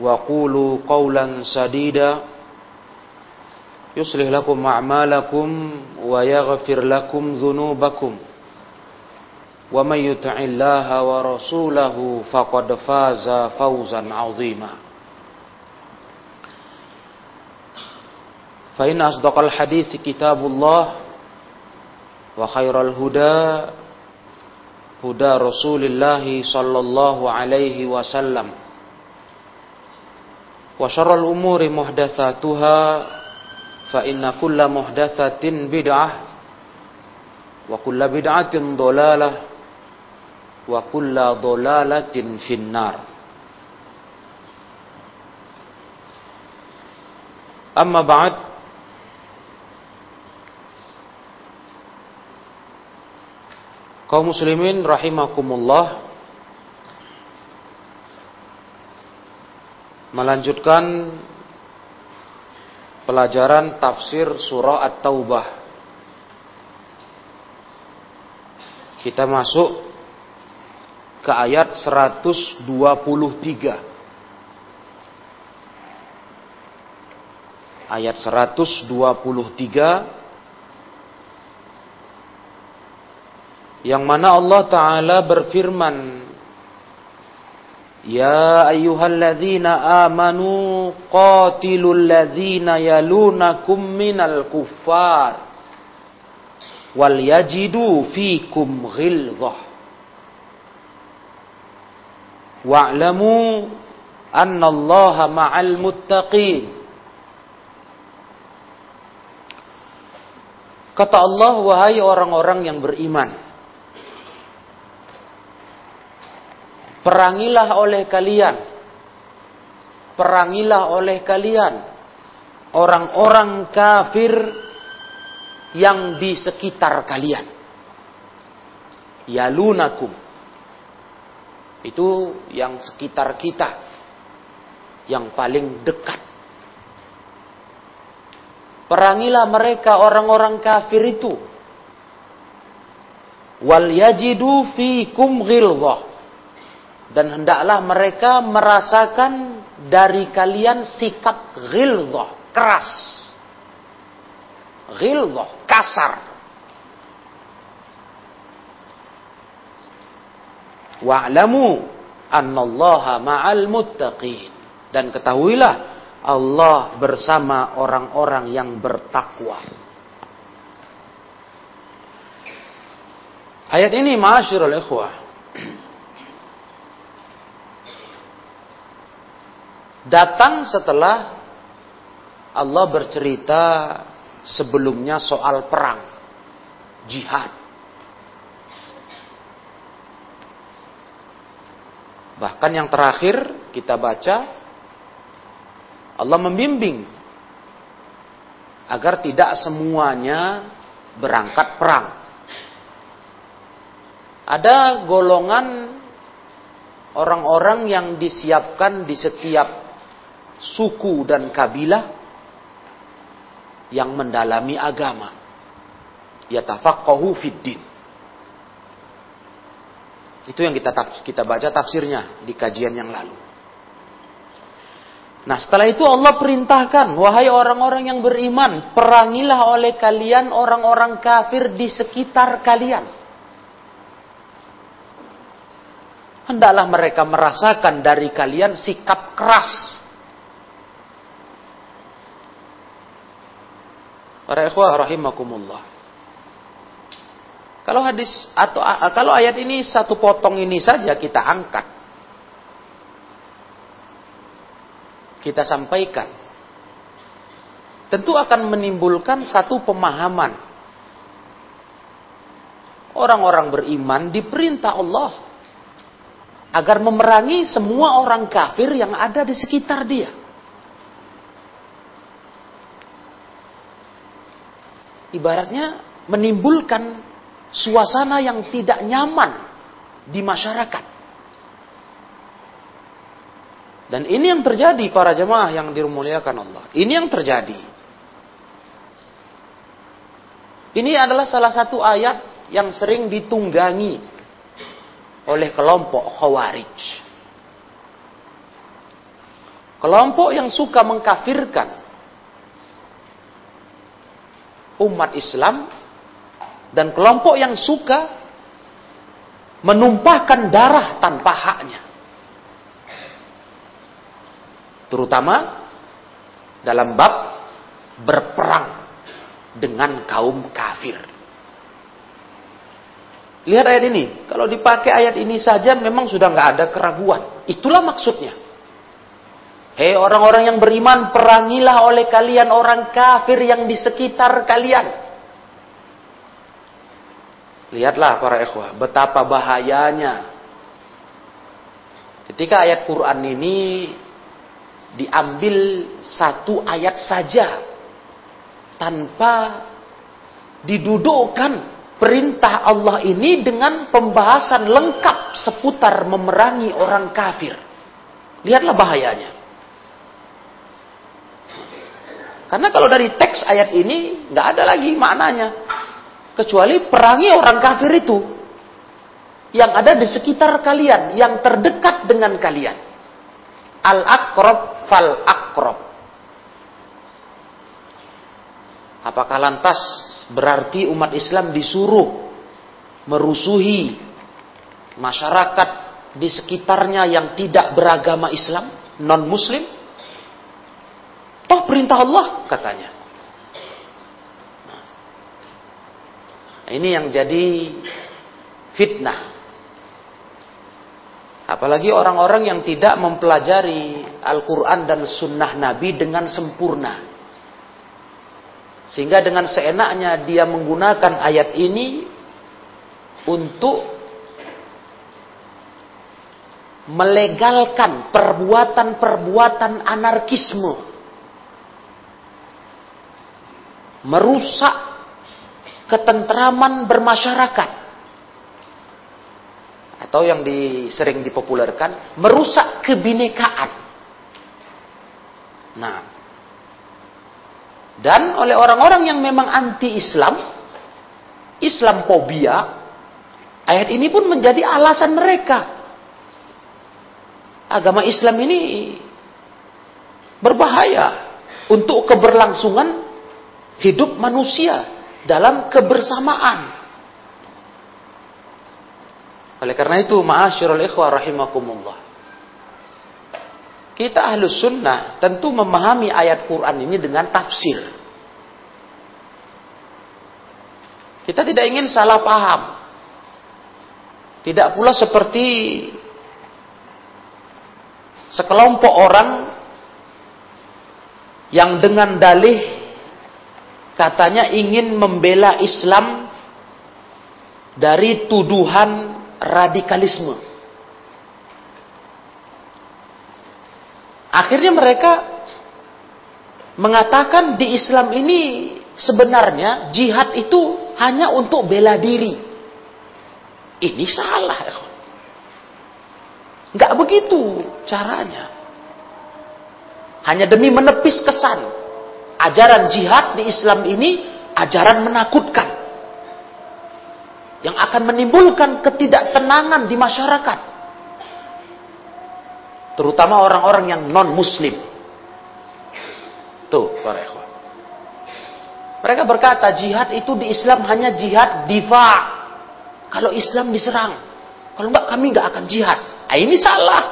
وقولوا قولا سديدا. يصلح لكم أعمالكم ويغفر لكم ذنوبكم. ومن يطع الله ورسوله فقد فاز فوزا عظيما. فإن أصدق الحديث كتاب الله وخير الهدى هدى رسول الله صلى الله عليه وسلم. Muhdatsatuha fa inna kulla muhdatsatin bid'ah wa kulla bid'atin dhalalah wa kulla dhalalatin finnar. Amma ba'd kaum muslimin rahimakumullah melanjutkan pelajaran tafsir surah At-Taubah. Kita masuk ke ayat 123. Ayat 123 yang mana Allah taala berfirman يا أيها الذين آمنوا قاتلوا الذين يلونكم من الكفار وليجدوا فيكم غلظة واعلموا أن الله مع المتقين Kata Allah, wahai orang-orang yang beriman. Perangilah oleh kalian. Perangilah oleh kalian. Orang-orang kafir yang di sekitar kalian. Yalunakum. Itu yang sekitar kita. Yang paling dekat. Perangilah mereka orang-orang kafir itu. Wal yajidu fikum ghilzah dan hendaklah mereka merasakan dari kalian sikap ghilzah, keras. Ghilzah, kasar. Wa'lamu annallaha ma'al muttaqin. Dan ketahuilah Allah bersama orang-orang yang bertakwa. Ayat ini ma'asyirul ikhwah datang setelah Allah bercerita sebelumnya soal perang, jihad. Bahkan yang terakhir kita baca Allah membimbing agar tidak semuanya berangkat perang. Ada golongan orang-orang yang disiapkan di setiap suku dan kabilah yang mendalami agama. Yatafaqahu fid din. Itu yang kita kita baca tafsirnya di kajian yang lalu. Nah setelah itu Allah perintahkan, wahai orang-orang yang beriman, perangilah oleh kalian orang-orang kafir di sekitar kalian. Hendaklah mereka merasakan dari kalian sikap keras. Para ikhwah rahimakumullah. Kalau hadis atau kalau ayat ini satu potong ini saja kita angkat. Kita sampaikan. Tentu akan menimbulkan satu pemahaman. Orang-orang beriman diperintah Allah agar memerangi semua orang kafir yang ada di sekitar dia. Ibaratnya menimbulkan suasana yang tidak nyaman di masyarakat. Dan ini yang terjadi para jemaah yang dimuliakan Allah. Ini yang terjadi. Ini adalah salah satu ayat yang sering ditunggangi oleh kelompok Khawarij. Kelompok yang suka mengkafirkan umat Islam dan kelompok yang suka menumpahkan darah tanpa haknya. Terutama dalam bab berperang dengan kaum kafir. Lihat ayat ini. Kalau dipakai ayat ini saja memang sudah nggak ada keraguan. Itulah maksudnya. Hei orang-orang yang beriman, perangilah oleh kalian orang kafir yang di sekitar kalian. Lihatlah para ikhwah, betapa bahayanya ketika ayat Quran ini diambil satu ayat saja tanpa didudukkan perintah Allah ini dengan pembahasan lengkap seputar memerangi orang kafir. Lihatlah bahayanya. Karena kalau dari teks ayat ini nggak ada lagi maknanya kecuali perangi orang kafir itu yang ada di sekitar kalian, yang terdekat dengan kalian. Al-akrob fal akrob. Apakah lantas berarti umat Islam disuruh merusuhi masyarakat di sekitarnya yang tidak beragama Islam, non-muslim? Toh perintah Allah katanya. Ini yang jadi fitnah. Apalagi orang-orang yang tidak mempelajari Al-Quran dan Sunnah Nabi dengan sempurna. Sehingga dengan seenaknya dia menggunakan ayat ini untuk melegalkan perbuatan-perbuatan anarkisme. Merusak ketentraman bermasyarakat atau yang di, sering dipopulerkan merusak kebinekaan. Nah, dan oleh orang-orang yang memang anti-Islam, Islam fobia, ayat ini pun menjadi alasan mereka. Agama Islam ini berbahaya untuk keberlangsungan hidup manusia dalam kebersamaan. Oleh karena itu, ma'asyirul ikhwah rahimakumullah. Kita ahlus sunnah tentu memahami ayat Quran ini dengan tafsir. Kita tidak ingin salah paham. Tidak pula seperti sekelompok orang yang dengan dalih katanya ingin membela Islam dari tuduhan radikalisme. Akhirnya mereka mengatakan di Islam ini sebenarnya jihad itu hanya untuk bela diri. Ini salah. Nggak begitu caranya. hanya demi menepis kesan ajaran jihad di Islam ini ajaran menakutkan. Yang akan menimbulkan ketidaktenangan di masyarakat. Terutama orang-orang yang non muslim tuh para mereka berkata jihad itu di Islam hanya jihad diva. Kalau Islam diserang. Kalau enggak kami enggak akan jihad. Nah, ini salah.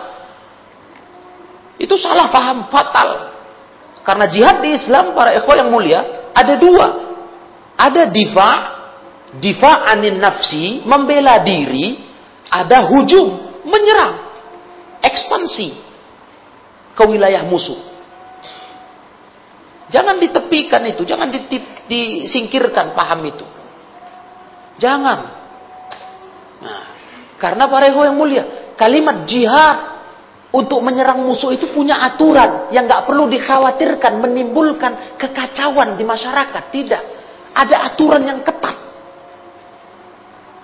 Itu salah paham fatal. Karena jihad di Islam para ikhwah yang mulia ada dua. Ada diva, diva anin nafsi, membela diri, ada hujum, menyerang, ekspansi ke wilayah musuh. Jangan ditepikan itu, jangan ditip, disingkirkan paham itu. Jangan. Nah, karena para ikhwah yang mulia, kalimat jihad untuk menyerang musuh itu punya aturan yang nggak perlu dikhawatirkan menimbulkan kekacauan di masyarakat. Tidak. Ada aturan yang ketat.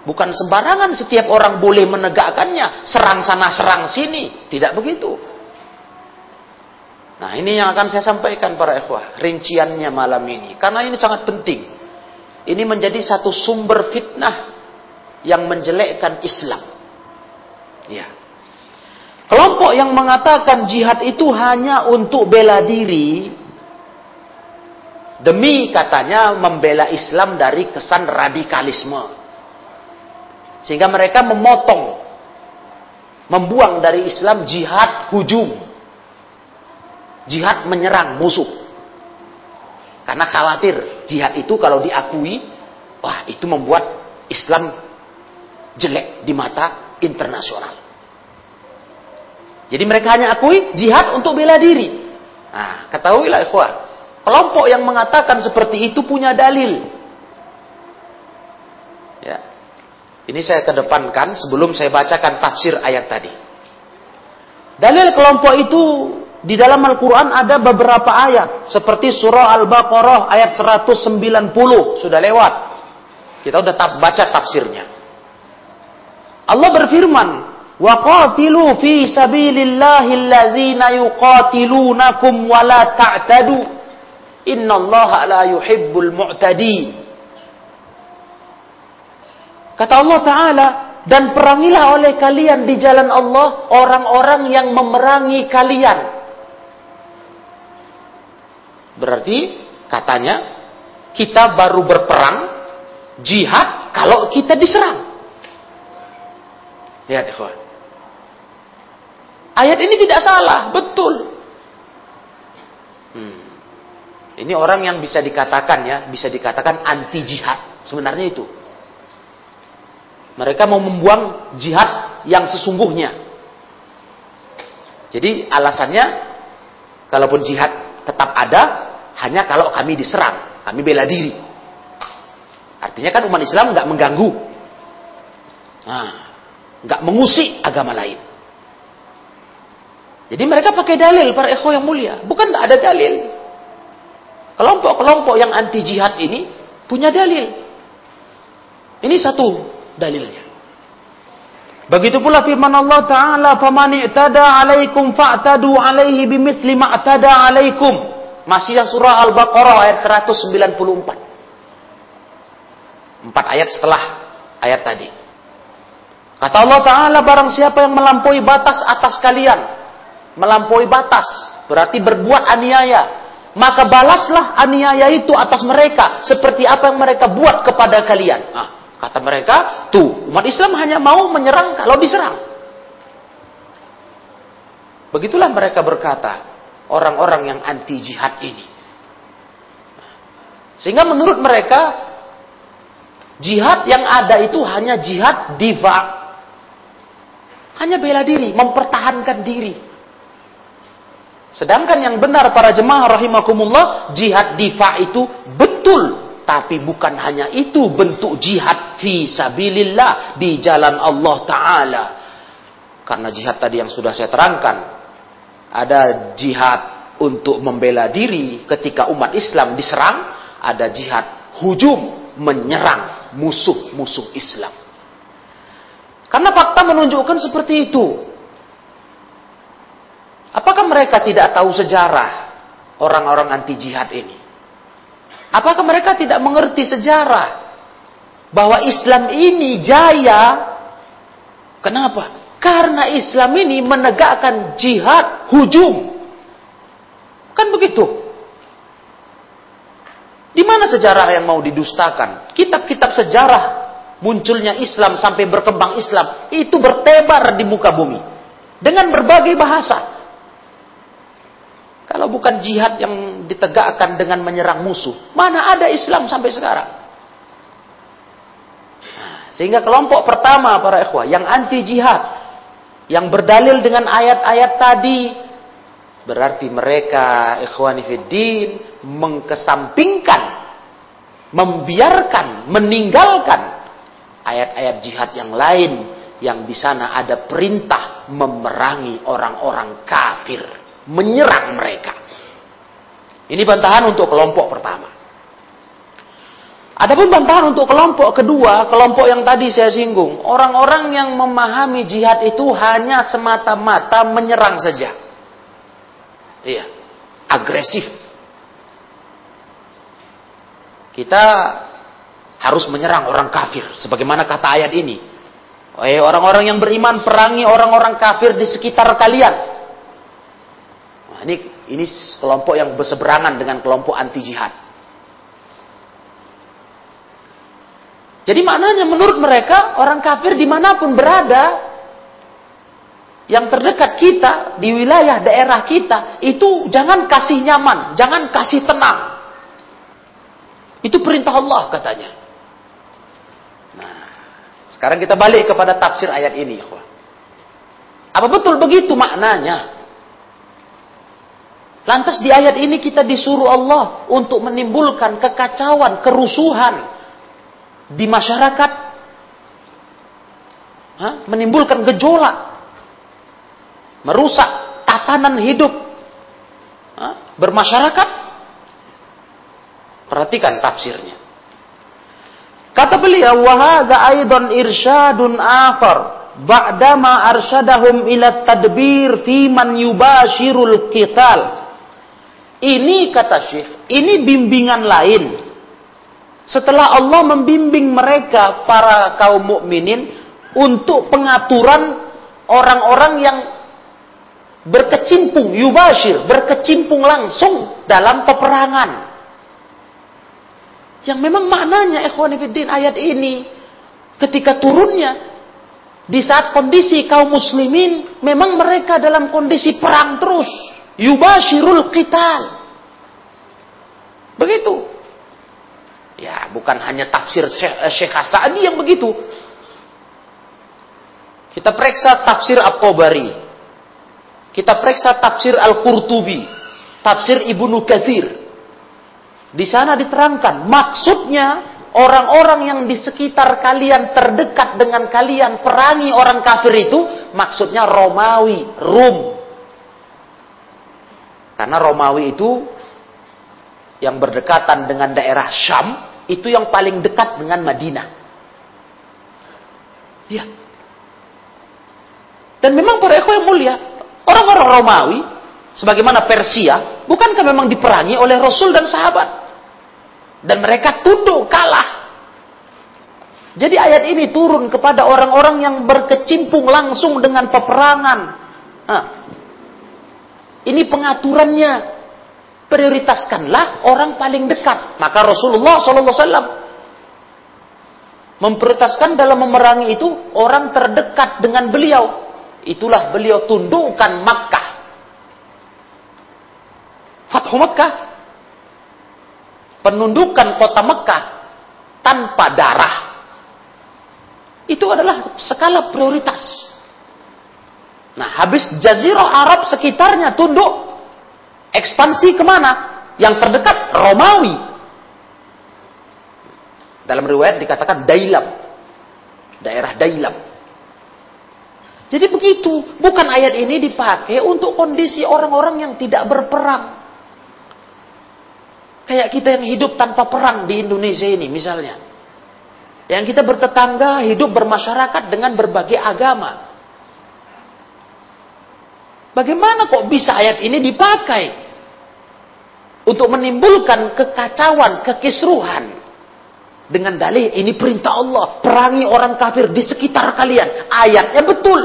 Bukan sembarangan setiap orang boleh menegakkannya. Serang sana, serang sini. Tidak begitu. Nah ini yang akan saya sampaikan para ikhwah. Rinciannya malam ini. Karena ini sangat penting. Ini menjadi satu sumber fitnah yang menjelekkan Islam. Ya. Kelompok yang mengatakan jihad itu hanya untuk bela diri, demi katanya membela Islam dari kesan radikalisme. Sehingga mereka memotong, membuang dari Islam jihad hujum. Jihad menyerang musuh. Karena khawatir jihad itu kalau diakui, wah itu membuat Islam jelek di mata internasional. Jadi mereka hanya akui jihad untuk bela diri. Nah, ketahuilah ikhwah, kelompok yang mengatakan seperti itu punya dalil. Ya. Ini saya kedepankan sebelum saya bacakan tafsir ayat tadi. Dalil kelompok itu di dalam Al-Quran ada beberapa ayat. Seperti surah Al-Baqarah ayat 190. Sudah lewat. Kita sudah baca tafsirnya. Allah berfirman, Wa qatilu fi sabilillahi allazina yuqatilunakum wa la ta'tadu. الله la yuhibbul mu'tadin. Kata Allah Ta'ala, dan perangilah oleh kalian di jalan Allah orang-orang yang memerangi kalian. Berarti katanya kita baru berperang jihad kalau kita diserang. Lihat ikhwan. Ayat ini tidak salah, betul. Hmm. Ini orang yang bisa dikatakan ya, bisa dikatakan anti jihad. Sebenarnya itu. Mereka mau membuang jihad yang sesungguhnya. Jadi alasannya, kalaupun jihad tetap ada, hanya kalau kami diserang, kami bela diri. Artinya kan umat Islam nggak mengganggu, nah, mengusik agama lain. Jadi mereka pakai dalil para ekho yang mulia. Bukan tidak ada dalil. Kelompok-kelompok yang anti jihad ini punya dalil. Ini satu dalilnya. Begitu pula firman Allah Ta'ala, فَمَنِ اِعْتَدَى عَلَيْكُمْ فَأْتَدُوا عَلَيْهِ بِمِثْلِ مَا اعْتَدَى عَلَيْكُمْ Masih yang surah Al-Baqarah ayat 194. Empat ayat setelah ayat tadi. Kata Allah Ta'ala, barang siapa yang melampaui batas atas kalian, melampaui batas, berarti berbuat aniaya. Maka balaslah aniaya itu atas mereka seperti apa yang mereka buat kepada kalian. Nah, kata mereka, tuh umat Islam hanya mau menyerang kalau diserang. Begitulah mereka berkata, orang-orang yang anti jihad ini. Sehingga menurut mereka, jihad yang ada itu hanya jihad diva. Hanya bela diri, mempertahankan diri. Sedangkan yang benar para jemaah rahimakumullah, jihad difa itu betul. Tapi bukan hanya itu bentuk jihad fi sabilillah di jalan Allah Ta'ala. Karena jihad tadi yang sudah saya terangkan. Ada jihad untuk membela diri ketika umat Islam diserang. Ada jihad hujum menyerang musuh-musuh Islam. Karena fakta menunjukkan seperti itu. Apakah mereka tidak tahu sejarah orang-orang anti jihad ini? Apakah mereka tidak mengerti sejarah bahwa Islam ini jaya? Kenapa? Karena Islam ini menegakkan jihad hujum. Kan begitu? Di mana sejarah yang mau didustakan? Kitab-kitab sejarah munculnya Islam sampai berkembang Islam itu bertebar di muka bumi dengan berbagai bahasa. Kalau bukan jihad yang ditegakkan dengan menyerang musuh, mana ada Islam sampai sekarang? Nah, sehingga kelompok pertama para ikhwah yang anti jihad, yang berdalil dengan ayat-ayat tadi, berarti mereka ikhwani fiddin mengkesampingkan, membiarkan, meninggalkan ayat-ayat jihad yang lain yang di sana ada perintah memerangi orang-orang kafir, menyerang mereka. Ini bantahan untuk kelompok pertama. Adapun bantahan untuk kelompok kedua, kelompok yang tadi saya singgung, orang-orang yang memahami jihad itu hanya semata-mata menyerang saja. Iya, agresif, kita harus menyerang orang kafir. Sebagaimana kata ayat ini. Eh orang-orang yang beriman perangi orang-orang kafir di sekitar kalian. Nah, ini ini kelompok yang berseberangan dengan kelompok anti jihad. Jadi maknanya menurut mereka orang kafir di mana pun berada yang terdekat kita di wilayah daerah kita itu jangan kasih nyaman, jangan kasih tenang. Itu perintah Allah katanya. Nah, sekarang kita balik kepada tafsir ayat ini. Apa betul begitu maknanya? Lantas di ayat ini kita disuruh Allah untuk menimbulkan kekacauan, kerusuhan di masyarakat. Hah? Menimbulkan gejolak. Merusak tatanan hidup. Hah? Bermasyarakat. Perhatikan tafsirnya. Kata beliau, "Wahada aidan irsyadun akhar ba'dama arsyadahum ila tadbir fi man yubashirul qital." Ini kata Syekh, ini bimbingan lain. Setelah Allah membimbing mereka para kaum mukminin untuk pengaturan orang-orang yang berkecimpung yubashir, berkecimpung langsung dalam peperangan. Yang memang maknanya ikhwanifiddin ayat ini ketika turunnya di saat kondisi kaum muslimin memang mereka dalam kondisi perang terus yubashirul qital. Begitu. Ya bukan hanya tafsir Syekh Sa'di yang begitu. Kita periksa tafsir At-Tabari. Kita periksa tafsir Al-Qurtubi. Tafsir Ibnu Katsir. Di sana diterangkan maksudnya orang-orang yang di sekitar kalian terdekat dengan kalian perangi orang kafir itu maksudnya Romawi, Rum. Karena Romawi itu yang berdekatan dengan daerah Syam itu yang paling dekat dengan Madinah. Ya. Dan memang para yang mulia, orang-orang Romawi sebagaimana Persia, bukankah memang diperangi oleh Rasul dan sahabat? Dan mereka tunduk kalah. Jadi ayat ini turun kepada orang-orang yang berkecimpung langsung dengan peperangan. Nah, ini pengaturannya. Prioritaskanlah orang paling dekat. Maka Rasulullah SAW memprioritaskan dalam memerangi itu orang terdekat dengan beliau. Itulah beliau tundukkan Makkah Fathu Mekah. Penundukan kota Mekah tanpa darah. Itu adalah skala prioritas. Nah, habis Jazirah Arab sekitarnya tunduk. Ekspansi ke mana? Yang terdekat Romawi. Dalam riwayat dikatakan Dailam. Daerah Dailam. Jadi begitu. Bukan ayat ini dipakai untuk kondisi orang-orang yang tidak berperang. Kayak kita yang hidup tanpa perang di Indonesia ini misalnya. Yang kita bertetangga, hidup bermasyarakat dengan berbagai agama. Bagaimana kok bisa ayat ini dipakai untuk menimbulkan kekacauan, kekisruhan dengan dalih ini perintah Allah, perangi orang kafir di sekitar kalian. Ayatnya betul.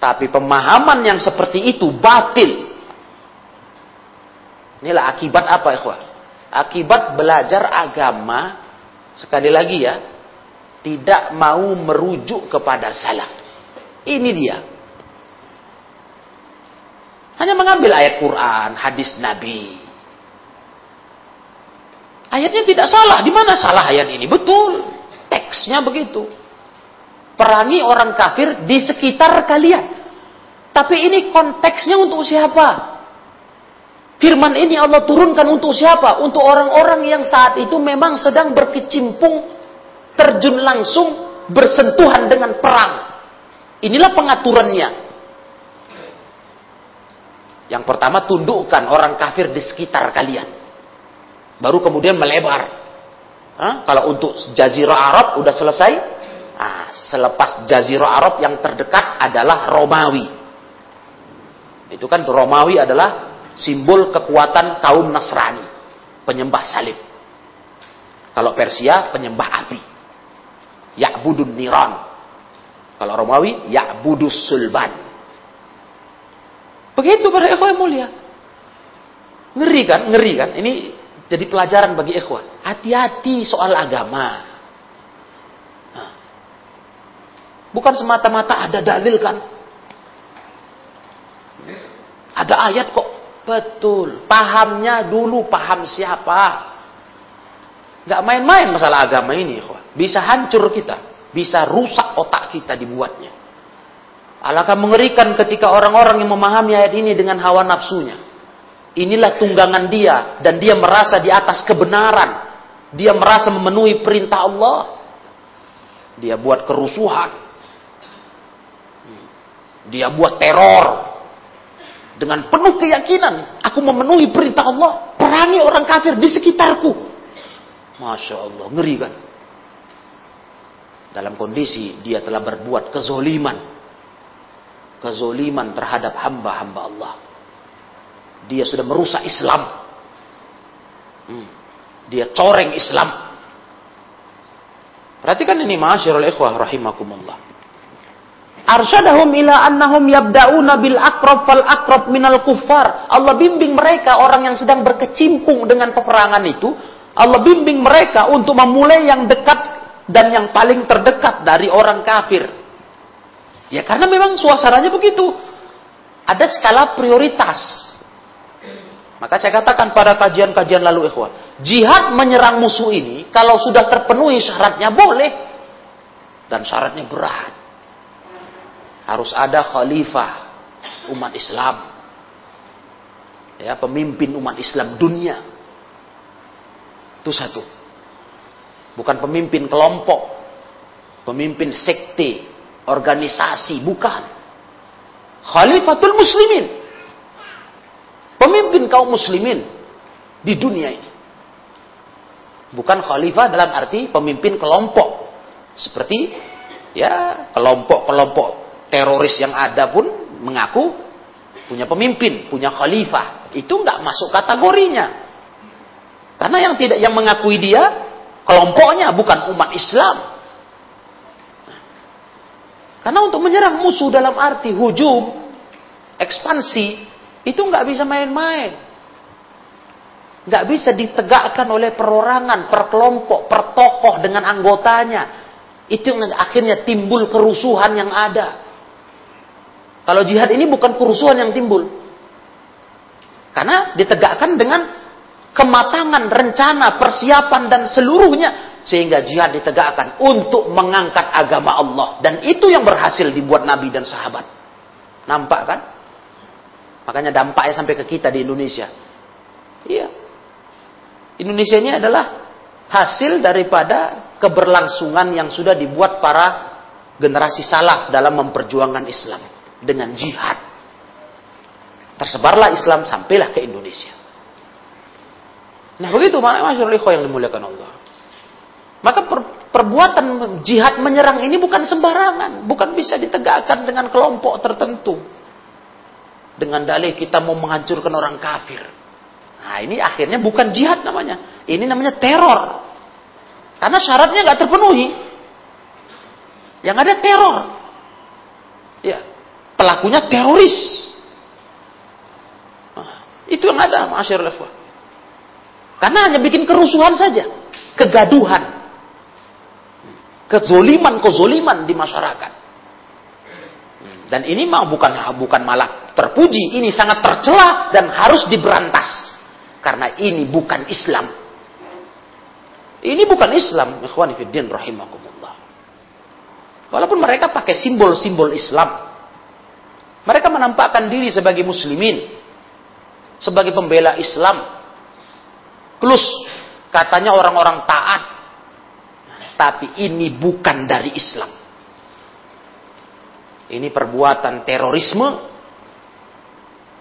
Tapi pemahaman yang seperti itu batil. Inilah akibat apa, ikhwah? Akibat belajar agama sekali lagi ya, tidak mau merujuk kepada salaf. Ini dia. Hanya mengambil ayat Quran, hadis Nabi. Ayatnya tidak salah. Di mana salah ayat ini? Betul. Teksnya begitu. Perangi orang kafir di sekitar kalian. Tapi ini konteksnya untuk siapa? Firman ini Allah turunkan untuk siapa? Untuk orang-orang yang saat itu memang sedang berkecimpung, terjun langsung, bersentuhan dengan perang. Inilah pengaturannya. Yang pertama tundukkan orang kafir di sekitar kalian. Baru kemudian melebar. Hah? Kalau untuk Jazirah Arab udah selesai. Nah, selepas Jazirah Arab yang terdekat adalah Romawi. Itu kan Romawi adalah simbol kekuatan kaum Nasrani. Penyembah salib. Kalau Persia penyembah api. Ya'budun niran. Kalau Romawi Ya'budus sulban Begitu para ikhwah yang mulia. Ngeri kan? Ngeri kan? Ini jadi pelajaran bagi ikhwah. Hati-hati soal agama. Bukan semata-mata ada dalil kan? Ada ayat kok. Betul. Pahamnya dulu paham siapa. Gak main-main masalah agama ini. Ikhwah. Bisa hancur kita. Bisa rusak otak kita dibuatnya. Alangkah mengerikan ketika orang-orang yang memahami ayat ini dengan hawa nafsunya. Inilah tunggangan dia dan dia merasa di atas kebenaran. Dia merasa memenuhi perintah Allah. Dia buat kerusuhan. Dia buat teror. Dengan penuh keyakinan. Aku memenuhi perintah Allah. Perangi orang kafir di sekitarku. Masya Allah. Ngeri kan? Dalam kondisi dia telah berbuat kezoliman kezoliman terhadap hamba-hamba Allah. Dia sudah merusak Islam. Hmm. Dia coreng Islam. Perhatikan ini ma'asyirul ikhwah rahimakumullah. Arsyadahum ila annahum yabda'una bil akrab fal akrab minal kuffar. Allah bimbing mereka orang yang sedang berkecimpung dengan peperangan itu. Allah bimbing mereka untuk memulai yang dekat dan yang paling terdekat dari orang kafir. Ya karena memang suasananya begitu. Ada skala prioritas. Maka saya katakan pada kajian-kajian lalu ikhwah, jihad menyerang musuh ini kalau sudah terpenuhi syaratnya boleh dan syaratnya berat. Harus ada khalifah umat Islam. Ya, pemimpin umat Islam dunia. Itu satu. Bukan pemimpin kelompok, pemimpin sekte, organisasi, bukan. Khalifatul muslimin. Pemimpin kaum muslimin di dunia ini. Bukan khalifah dalam arti pemimpin kelompok. Seperti ya kelompok-kelompok teroris yang ada pun mengaku punya pemimpin, punya khalifah. Itu nggak masuk kategorinya. Karena yang tidak yang mengakui dia kelompoknya bukan umat Islam. Karena untuk menyerang musuh dalam arti hujum, ekspansi, itu nggak bisa main-main. Nggak bisa ditegakkan oleh perorangan, per kelompok, per tokoh dengan anggotanya. Itu yang akhirnya timbul kerusuhan yang ada. Kalau jihad ini bukan kerusuhan yang timbul. Karena ditegakkan dengan kematangan, rencana, persiapan, dan seluruhnya sehingga jihad ditegakkan untuk mengangkat agama Allah dan itu yang berhasil dibuat Nabi dan sahabat. Nampak kan? Makanya dampaknya sampai ke kita di Indonesia. Iya. Indonesia ini adalah hasil daripada keberlangsungan yang sudah dibuat para generasi salaf dalam memperjuangkan Islam dengan jihad. Tersebarlah Islam sampailah ke Indonesia. Nah begitu masyarakat yang dimuliakan Allah. Maka per, perbuatan jihad menyerang ini bukan sembarangan, bukan bisa ditegakkan dengan kelompok tertentu. Dengan dalih kita mau menghancurkan orang kafir. Nah ini akhirnya bukan jihad namanya. Ini namanya teror. Karena syaratnya nggak terpenuhi. Yang ada teror. Ya, pelakunya teroris. Nah, itu yang ada, masyarakat. Karena hanya bikin kerusuhan saja, kegaduhan, kezoliman-kezoliman di masyarakat. Dan ini mah bukan bukan malah terpuji, ini sangat tercela dan harus diberantas. Karena ini bukan Islam. Ini bukan Islam, ikhwan fillah rahimakumullah. Walaupun mereka pakai simbol-simbol Islam. Mereka menampakkan diri sebagai muslimin, sebagai pembela Islam. Plus katanya orang-orang taat. Tapi ini bukan dari Islam. Ini perbuatan terorisme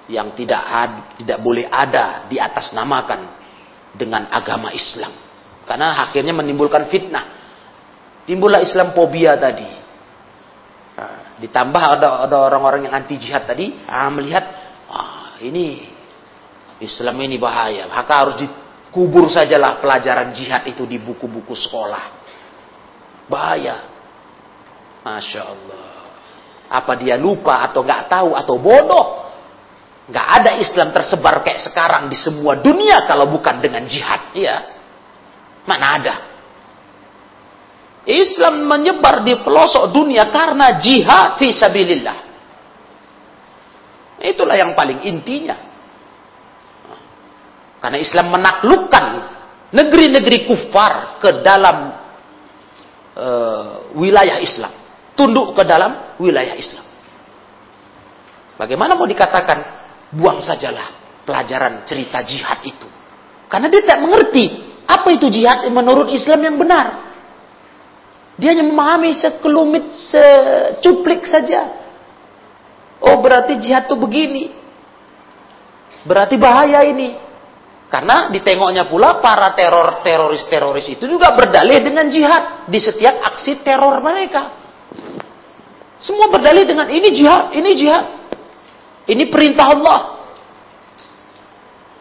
yang tidak ad, tidak boleh ada di atas namakan dengan agama Islam. Karena akhirnya menimbulkan fitnah. Timbullah Islam fobia tadi. Nah, ditambah ada ada orang-orang yang anti jihad tadi ah, melihat ah, ini Islam ini bahaya, maka harus dikubur sajalah pelajaran jihad itu di buku-buku sekolah. Bahaya. Masya Allah. Apa dia lupa atau nggak tahu atau bodoh? Nggak ada Islam tersebar kayak sekarang di semua dunia kalau bukan dengan jihad. Ya, mana ada? Islam menyebar di pelosok dunia karena jihad fi sabilillah. Itulah yang paling intinya. Karena Islam menaklukkan negeri-negeri kufar ke dalam uh, wilayah Islam. Tunduk ke dalam wilayah Islam. Bagaimana mau dikatakan buang sajalah pelajaran cerita jihad itu. Karena dia tidak mengerti apa itu jihad menurut Islam yang benar. Dia hanya memahami sekelumit, secuplik saja. Oh berarti jihad itu begini. Berarti bahaya ini. Karena ditengoknya pula para teror teroris-teroris itu juga berdalih dengan jihad di setiap aksi teror mereka. Semua berdalih dengan ini jihad, ini jihad. Ini perintah Allah.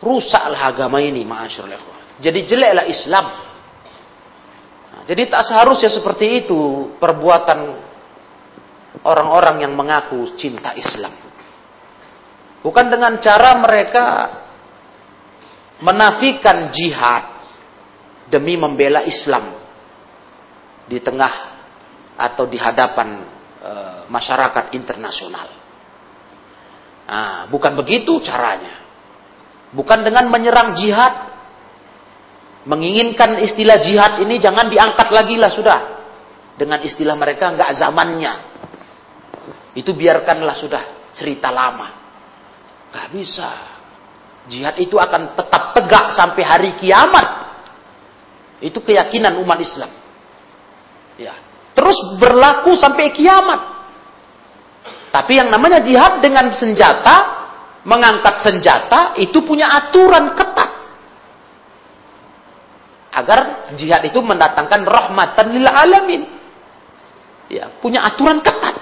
Rusaklah agama ini, ma'asyurlah. Jadi jeleklah Islam. Nah, jadi tak seharusnya seperti itu perbuatan orang-orang yang mengaku cinta Islam. Bukan dengan cara mereka menafikan jihad demi membela Islam di tengah atau di hadapan e, masyarakat internasional. Nah, bukan begitu caranya. Bukan dengan menyerang jihad. Menginginkan istilah jihad ini jangan diangkat lagi lah sudah. Dengan istilah mereka nggak zamannya. Itu biarkanlah sudah cerita lama. Gak bisa. Jihad itu akan tetap tegak sampai hari kiamat. Itu keyakinan umat Islam. Ya. Terus berlaku sampai kiamat. Tapi yang namanya jihad dengan senjata, mengangkat senjata, itu punya aturan ketat. Agar jihad itu mendatangkan rahmatan lil alamin. Ya, punya aturan ketat.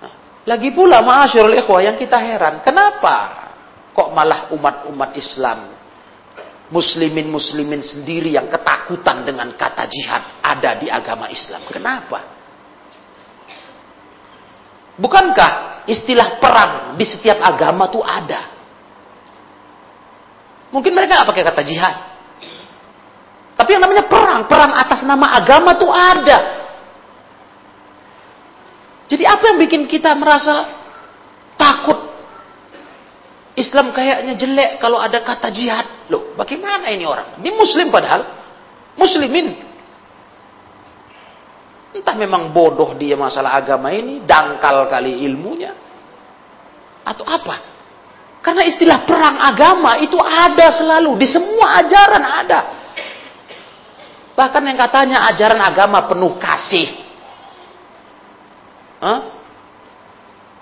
Nah, lagi pula ma'asyurul ikhwah yang kita heran, kenapa kok malah umat-umat Islam muslimin-muslimin sendiri yang ketakutan dengan kata jihad ada di agama Islam. Kenapa? Bukankah istilah perang di setiap agama itu ada? Mungkin mereka nggak pakai kata jihad. Tapi yang namanya perang, perang atas nama agama itu ada. Jadi apa yang bikin kita merasa takut? Islam kayaknya jelek kalau ada kata jihad. Loh, bagaimana ini orang? Ini muslim padahal. Muslimin. Entah memang bodoh dia masalah agama ini, dangkal kali ilmunya, atau apa. Karena istilah perang agama itu ada selalu, di semua ajaran ada. Bahkan yang katanya ajaran agama penuh kasih. Hah?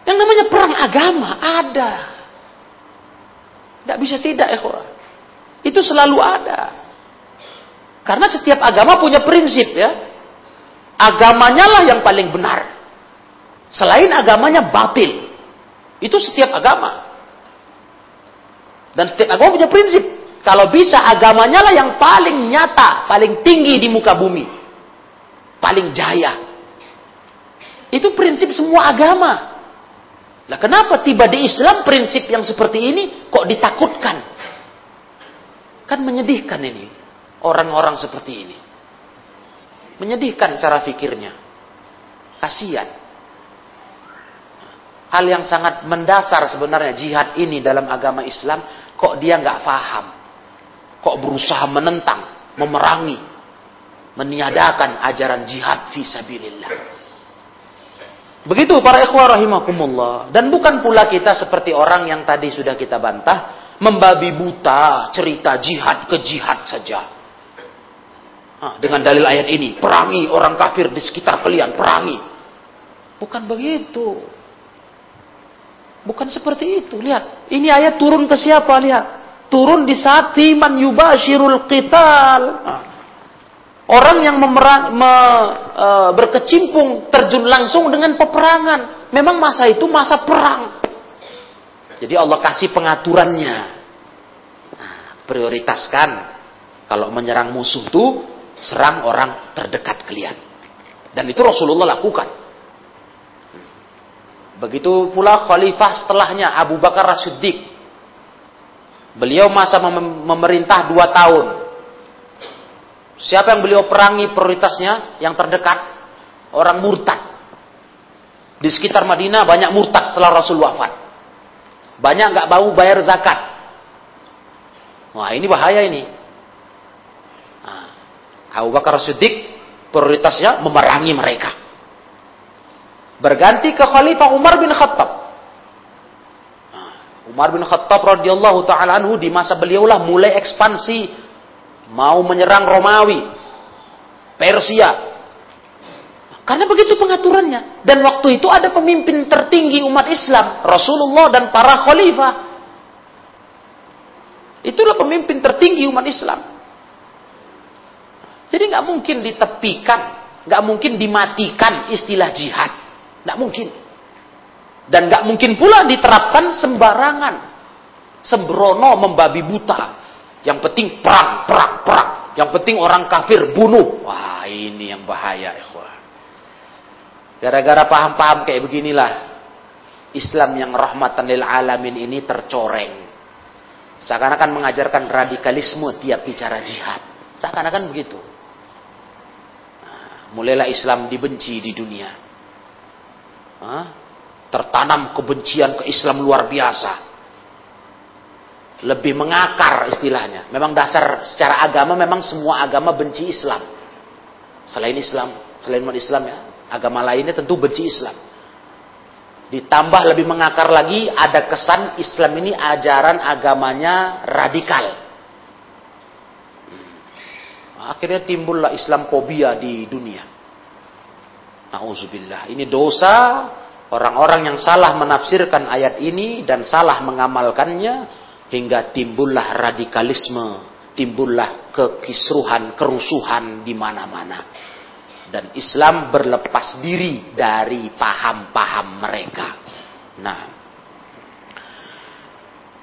Yang namanya perang agama ada. Tidak bisa tidak ya Itu selalu ada. Karena setiap agama punya prinsip ya agamanya lah yang paling benar. Selain agamanya batil. Itu setiap agama. Dan setiap agama punya prinsip. Kalau bisa agamanya lah yang paling nyata, paling tinggi di muka bumi. Paling jaya. Itu prinsip semua agama. Nah kenapa tiba di Islam prinsip yang seperti ini kok ditakutkan? Kan menyedihkan ini. Orang-orang seperti ini. Menyedihkan cara pikirnya. Kasihan. Hal yang sangat mendasar sebenarnya jihad ini dalam agama Islam kok dia nggak paham. Kok berusaha menentang, memerangi, meniadakan ajaran jihad fi sabilillah. Begitu para ikhwah rahimakumullah. Dan bukan pula kita seperti orang yang tadi sudah kita bantah. Membabi buta cerita jihad ke jihad saja. Nah, dengan dalil ayat ini. Perangi orang kafir di sekitar kalian. Perangi. Bukan begitu. Bukan seperti itu. Lihat. Ini ayat turun ke siapa? Lihat. Turun di saat timan yubashirul qital. Nah. Orang yang memerang, me, e, berkecimpung terjun langsung dengan peperangan. Memang masa itu masa perang. Jadi Allah kasih pengaturannya. Nah, prioritaskan. Kalau menyerang musuh itu, serang orang terdekat kalian. Dan itu Rasulullah lakukan. Begitu pula khalifah setelahnya Abu Bakar As-Siddiq. Beliau masa mem memerintah dua tahun. Siapa yang beliau perangi prioritasnya? Yang terdekat orang murtad. Di sekitar Madinah banyak murtad setelah Rasul wafat. Banyak nggak bau bayar zakat. Wah ini bahaya ini. Nah, Abu Bakar Siddiq prioritasnya memerangi mereka. Berganti ke Khalifah Umar bin Khattab. Nah, Umar bin Khattab radhiyallahu taala anhu di masa beliaulah mulai ekspansi mau menyerang Romawi, Persia. Karena begitu pengaturannya. Dan waktu itu ada pemimpin tertinggi umat Islam, Rasulullah dan para khalifah. Itulah pemimpin tertinggi umat Islam. Jadi nggak mungkin ditepikan, nggak mungkin dimatikan istilah jihad. Tidak mungkin. Dan nggak mungkin pula diterapkan sembarangan. Sembrono membabi buta. Yang penting perang, perang, perang. Yang penting orang kafir bunuh. Wah ini yang bahaya. Gara-gara paham-paham kayak beginilah. Islam yang rahmatan lil alamin ini tercoreng. Seakan-akan mengajarkan radikalisme tiap bicara jihad. Seakan-akan begitu. Nah, mulailah Islam dibenci di dunia tertanam kebencian ke Islam luar biasa. Lebih mengakar istilahnya. Memang dasar secara agama memang semua agama benci Islam. Selain Islam, selain umat Islam ya, agama lainnya tentu benci Islam. Ditambah lebih mengakar lagi ada kesan Islam ini ajaran agamanya radikal. Hmm. Akhirnya timbullah Islam fobia di dunia. Nauzubillah. Ini dosa orang-orang yang salah menafsirkan ayat ini dan salah mengamalkannya hingga timbullah radikalisme, timbullah kekisruhan, kerusuhan di mana-mana. Dan Islam berlepas diri dari paham-paham mereka. Nah,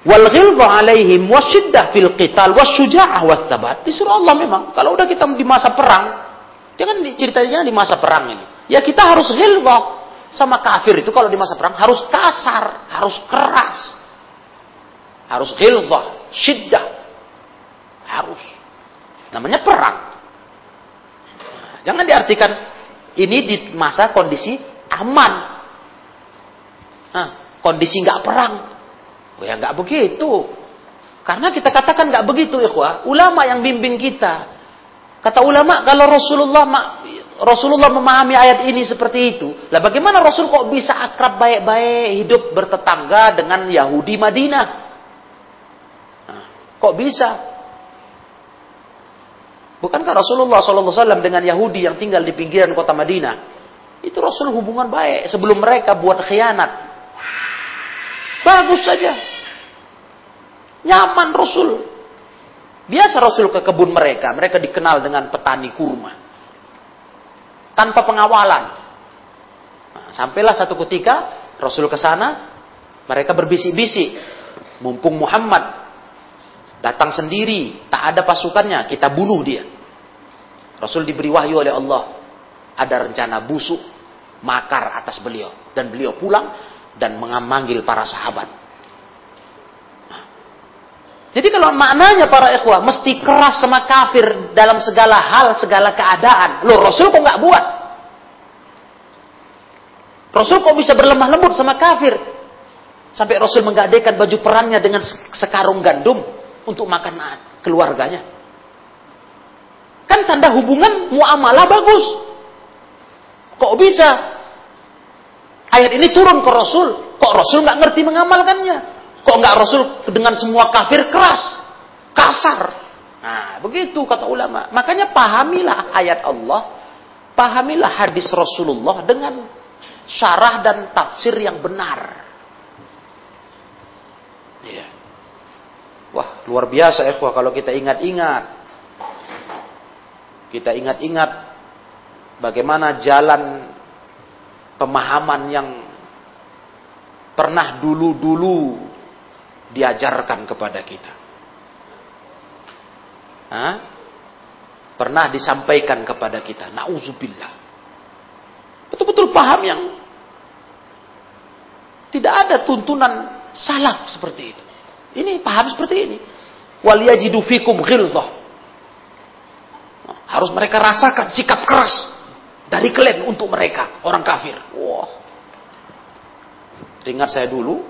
wal ghilza alaihim wasyiddah fil qital wasyuja'ah wasabat. Disuruh Allah memang kalau udah kita di masa perang, jangan ceritanya di masa perang ini. Ya kita harus ghilzah sama kafir itu kalau di masa perang harus kasar, harus keras. Harus ghilzah, syiddah. Harus. Namanya perang. jangan diartikan ini di masa kondisi aman. Nah, kondisi nggak perang. Oh ya nggak begitu. Karena kita katakan nggak begitu, ikhwah. Ulama yang bimbing kita. Kata ulama, kalau Rasulullah Rasulullah memahami ayat ini seperti itu. Lah bagaimana Rasul kok bisa akrab baik-baik hidup bertetangga dengan Yahudi Madinah? Kok bisa? Bukankah Rasulullah SAW dengan Yahudi yang tinggal di pinggiran kota Madinah? Itu Rasul hubungan baik sebelum mereka buat khianat. Bagus saja. Nyaman Rasul. Biasa Rasul ke kebun mereka. Mereka dikenal dengan petani kurma tanpa pengawalan. Nah, sampailah satu ketika Rasul ke sana, Mereka berbisik-bisik. Mumpung Muhammad datang sendiri, tak ada pasukannya, kita bunuh dia. Rasul diberi wahyu oleh Allah. Ada rencana busuk, makar atas beliau. Dan beliau pulang dan memanggil para sahabat. Jadi kalau maknanya para ikhwah mesti keras sama kafir dalam segala hal, segala keadaan. Loh Rasul kok nggak buat? Rasul kok bisa berlemah lembut sama kafir? Sampai Rasul menggadaikan baju perangnya dengan sekarung gandum untuk makan keluarganya. Kan tanda hubungan muamalah bagus. Kok bisa? Ayat ini turun ke Rasul. Kok Rasul nggak ngerti mengamalkannya? Kok nggak Rasul dengan semua kafir keras, kasar? Nah, begitu kata ulama. Makanya pahamilah ayat Allah, pahamilah hadis Rasulullah dengan syarah dan tafsir yang benar. Iya. Wah, luar biasa ya kalau kita ingat-ingat. Kita ingat-ingat bagaimana jalan pemahaman yang pernah dulu-dulu diajarkan kepada kita. Hah? Pernah disampaikan kepada kita. Nauzubillah. Betul-betul paham yang tidak ada tuntunan salaf seperti itu. Ini paham seperti ini. Waliyajidu fikum ghilzah. Harus mereka rasakan sikap keras dari kalian untuk mereka, orang kafir. Wah. Ingat saya dulu,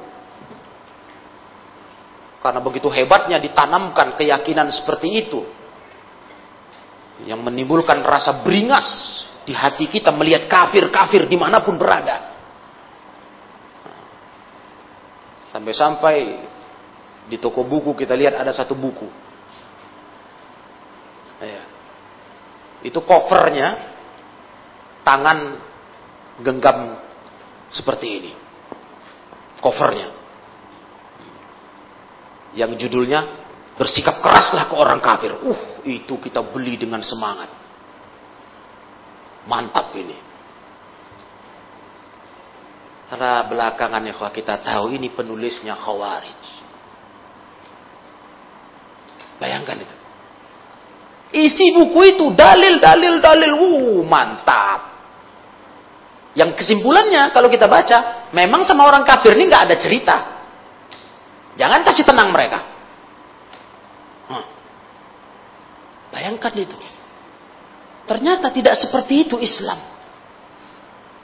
karena begitu hebatnya ditanamkan keyakinan seperti itu, yang menimbulkan rasa beringas di hati kita melihat kafir-kafir di mana pun berada. Sampai-sampai di toko buku kita lihat ada satu buku. Ya. Itu covernya tangan genggam seperti ini. Covernya. Yang judulnya bersikap keraslah ke orang kafir. Uh, itu kita beli dengan semangat. Mantap ini. Karena belakangan ya kita tahu ini penulisnya Khawarij. Bayangkan itu. Isi buku itu dalil, dalil, dalil. Uh, mantap. Yang kesimpulannya kalau kita baca, memang sama orang kafir ini nggak ada cerita. Jangan kasih tenang mereka. Hmm. Bayangkan itu. Ternyata tidak seperti itu Islam.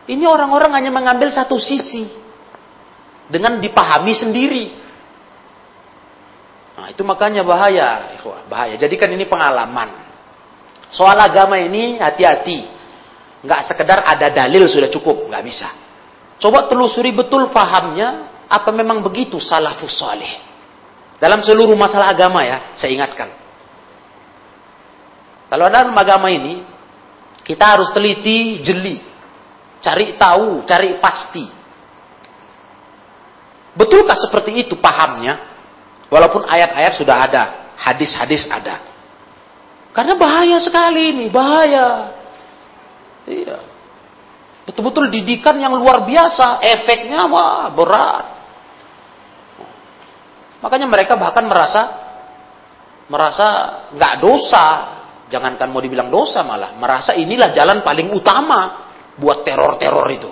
Ini orang-orang hanya mengambil satu sisi dengan dipahami sendiri. Itu makanya bahaya, bahaya. Jadi kan ini pengalaman. Soal agama ini hati-hati. Nggak sekedar ada dalil sudah cukup, nggak bisa. Coba telusuri betul fahamnya, apa memang begitu salafus saleh. Dalam seluruh masalah agama ya, saya ingatkan. Kalau ada agama ini, kita harus teliti, jeli. Cari tahu, cari pasti. Betulkah seperti itu pahamnya? Walaupun ayat-ayat sudah ada, hadis-hadis ada. Karena bahaya sekali ini, bahaya. Iya. Betul-betul didikan yang luar biasa, efeknya wah berat. Makanya mereka bahkan merasa merasa nggak dosa, jangankan mau dibilang dosa malah, merasa inilah jalan paling utama buat teror-teror itu.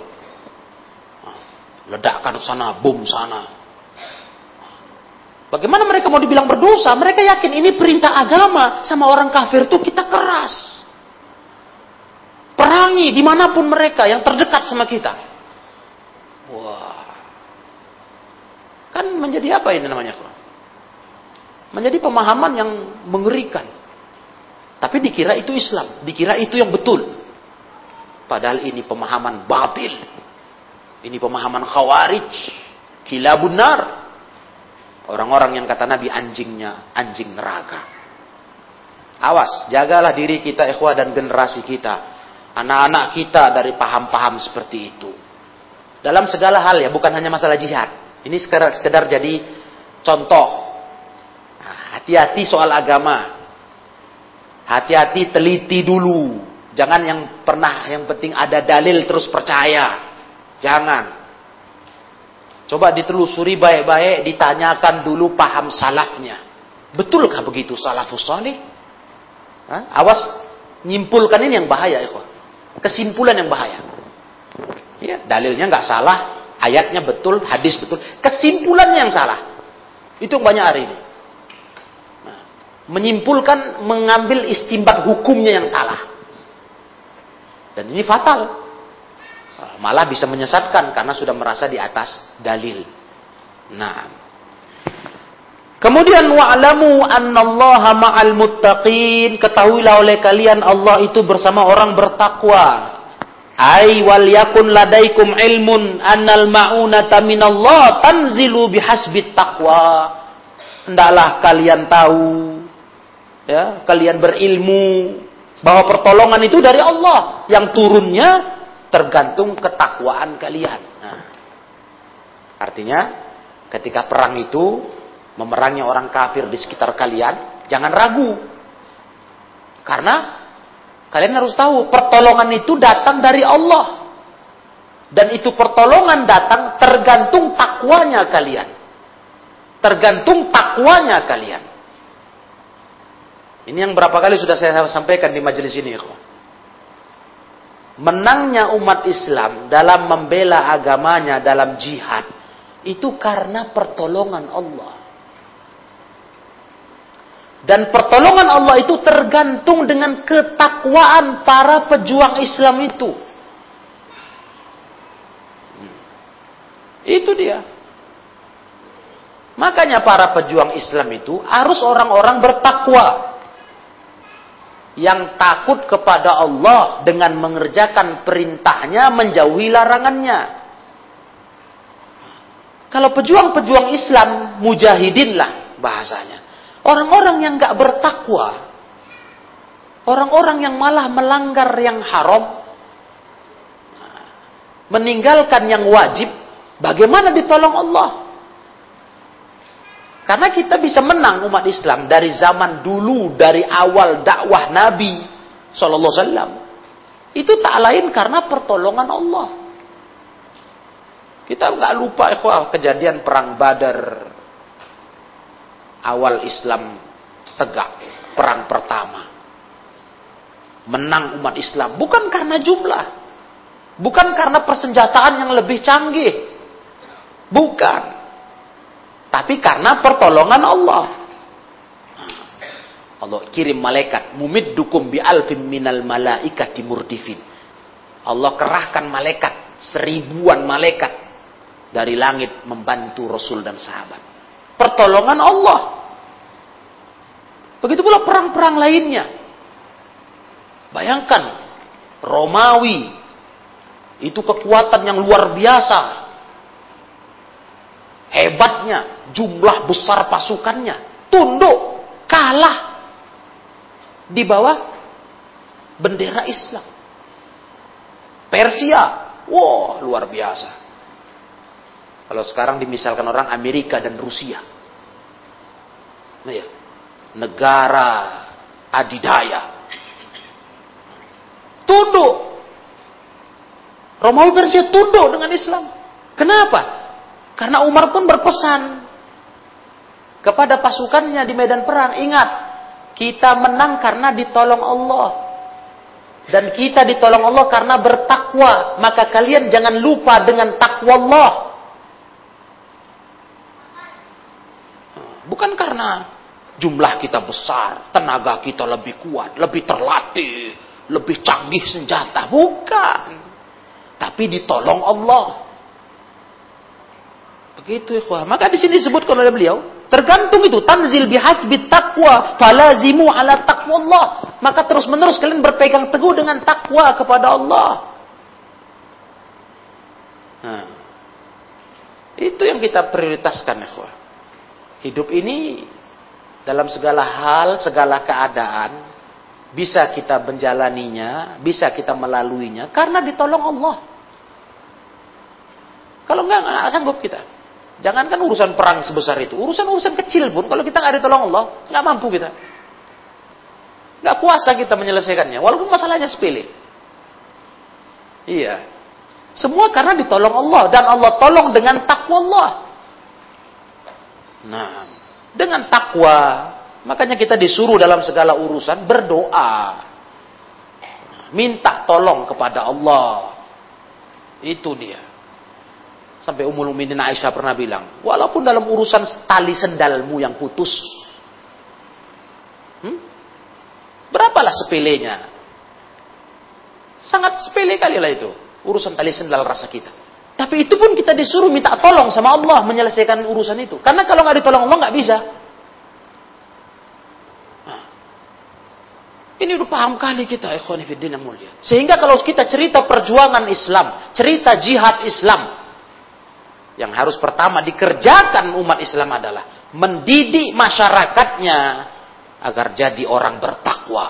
Ledakan sana, bom sana. Bagaimana mereka mau dibilang berdosa? Mereka yakin ini perintah agama sama orang kafir itu kita keras. Perangi di mana pun mereka yang terdekat sama kita. Wah. Kan menjadi apa ini namanya? Menjadi pemahaman yang mengerikan. Tapi dikira itu Islam. Dikira itu yang betul. Padahal ini pemahaman batil. Ini pemahaman khawarij. Kilabun nar. Orang-orang yang kata Nabi anjingnya, anjing neraka. Awas, jagalah diri kita ikhwah dan generasi kita. Anak-anak kita dari paham-paham seperti itu. Dalam segala hal ya, bukan hanya masalah jihad. Ini sekedar, sekedar jadi contoh. Nah, hati-hati nah, soal agama. Hati-hati teliti dulu Jangan yang pernah yang penting ada dalil terus percaya. Jangan. Coba ditelusuri baik-baik, ditanyakan dulu paham salafnya. Betulkah begitu salafus salih? Awas nyimpulkan ini yang bahaya ya Kesimpulan yang bahaya. Ya, dalilnya nggak salah, ayatnya betul, hadis betul, kesimpulannya yang salah. Itu yang banyak hari ini. Nah, menyimpulkan, mengambil istimbat hukumnya yang salah. Dan ini fatal. Malah bisa menyesatkan karena sudah merasa di atas dalil. Nah. Kemudian wa'lamu annallaha ma'al muttaqin. Ketahuilah oleh kalian Allah itu bersama orang bertakwa. Ai wal yakun ladaikum ilmun annal ma'unata minallah tanzilu bihasbit taqwa. Hendaklah kalian tahu ya, kalian berilmu bahwa pertolongan itu dari Allah yang turunnya tergantung ketakwaan kalian. Nah, artinya ketika perang itu memerangi orang kafir di sekitar kalian, jangan ragu. Karena kalian harus tahu pertolongan itu datang dari Allah. Dan itu pertolongan datang tergantung takwanya kalian. Tergantung takwanya kalian. Ini yang berapa kali sudah saya sampaikan di majelis ini, ikhwan menangnya umat Islam dalam membela agamanya dalam jihad itu karena pertolongan Allah. Dan pertolongan Allah itu tergantung dengan ketakwaan para pejuang Islam itu. Itu dia. Makanya para pejuang Islam itu harus orang-orang bertakwa yang takut kepada Allah dengan mengerjakan perintahnya menjauhi larangannya. Kalau pejuang-pejuang Islam, mujahidin lah bahasanya. Orang-orang yang gak bertakwa, orang-orang yang malah melanggar yang haram, meninggalkan yang wajib, bagaimana ditolong Allah? Karena kita bisa menang umat Islam dari zaman dulu, dari awal dakwah Nabi Sallallahu Alaihi Wasallam. Itu tak lain karena pertolongan Allah. Kita nggak lupa ikhwah kejadian perang Badar awal Islam tegak perang pertama. Menang umat Islam bukan karena jumlah, bukan karena persenjataan yang lebih canggih, bukan. Tapi karena pertolongan Allah. Allah kirim malaikat mumid dukum bi alfim minal malaikati murdifin. Allah kerahkan malaikat seribuan malaikat dari langit membantu Rasul dan sahabat. Pertolongan Allah. Begitu pula perang-perang lainnya. Bayangkan Romawi itu kekuatan yang luar biasa hebatnya, jumlah besar pasukannya, tunduk, kalah di bawah bendera Islam. Persia, wow luar biasa. Kalau sekarang dimisalkan orang Amerika dan Rusia. Nah ya, negara adidaya. Tunduk. Romawi Persia tunduk dengan Islam. Kenapa? Karena Umar pun berpesan kepada pasukannya di medan perang, ingat, kita menang karena ditolong Allah. Dan kita ditolong Allah karena bertakwa. Maka kalian jangan lupa dengan takwa Allah. Bukan karena jumlah kita besar, tenaga kita lebih kuat, lebih terlatih, lebih canggih senjata. Bukan. Tapi ditolong Allah. Begitu ikhwah. Maka di sini disebutkan oleh beliau, tergantung itu tanzil bihasbit taqwa falazimu ala taqwallah. Maka terus-menerus kalian berpegang teguh dengan takwa kepada Allah. Nah, itu yang kita prioritaskan ikhwah. Hidup ini dalam segala hal, segala keadaan bisa kita menjalaninya, bisa kita melaluinya karena ditolong Allah. Kalau enggak, enggak sanggup kita. Jangankan urusan perang sebesar itu, urusan-urusan kecil pun kalau kita nggak ditolong Allah, nggak mampu kita. Nggak kuasa kita menyelesaikannya, walaupun masalahnya sepele. Iya. Semua karena ditolong Allah dan Allah tolong dengan takwa Allah. Nah, dengan takwa, makanya kita disuruh dalam segala urusan berdoa. Minta tolong kepada Allah. Itu dia. Sampai Ummul Mukminin Aisyah pernah bilang, walaupun dalam urusan tali sendalmu yang putus, hmm? berapalah sepelenya? Sangat sepele kali lah itu urusan tali sendal rasa kita. Tapi itu pun kita disuruh minta tolong sama Allah menyelesaikan urusan itu. Karena kalau nggak ditolong Allah nggak bisa. Nah. Ini udah paham kali kita, ikhwan mulia. Sehingga kalau kita cerita perjuangan Islam, cerita jihad Islam, yang harus pertama dikerjakan umat Islam adalah mendidik masyarakatnya agar jadi orang bertakwa.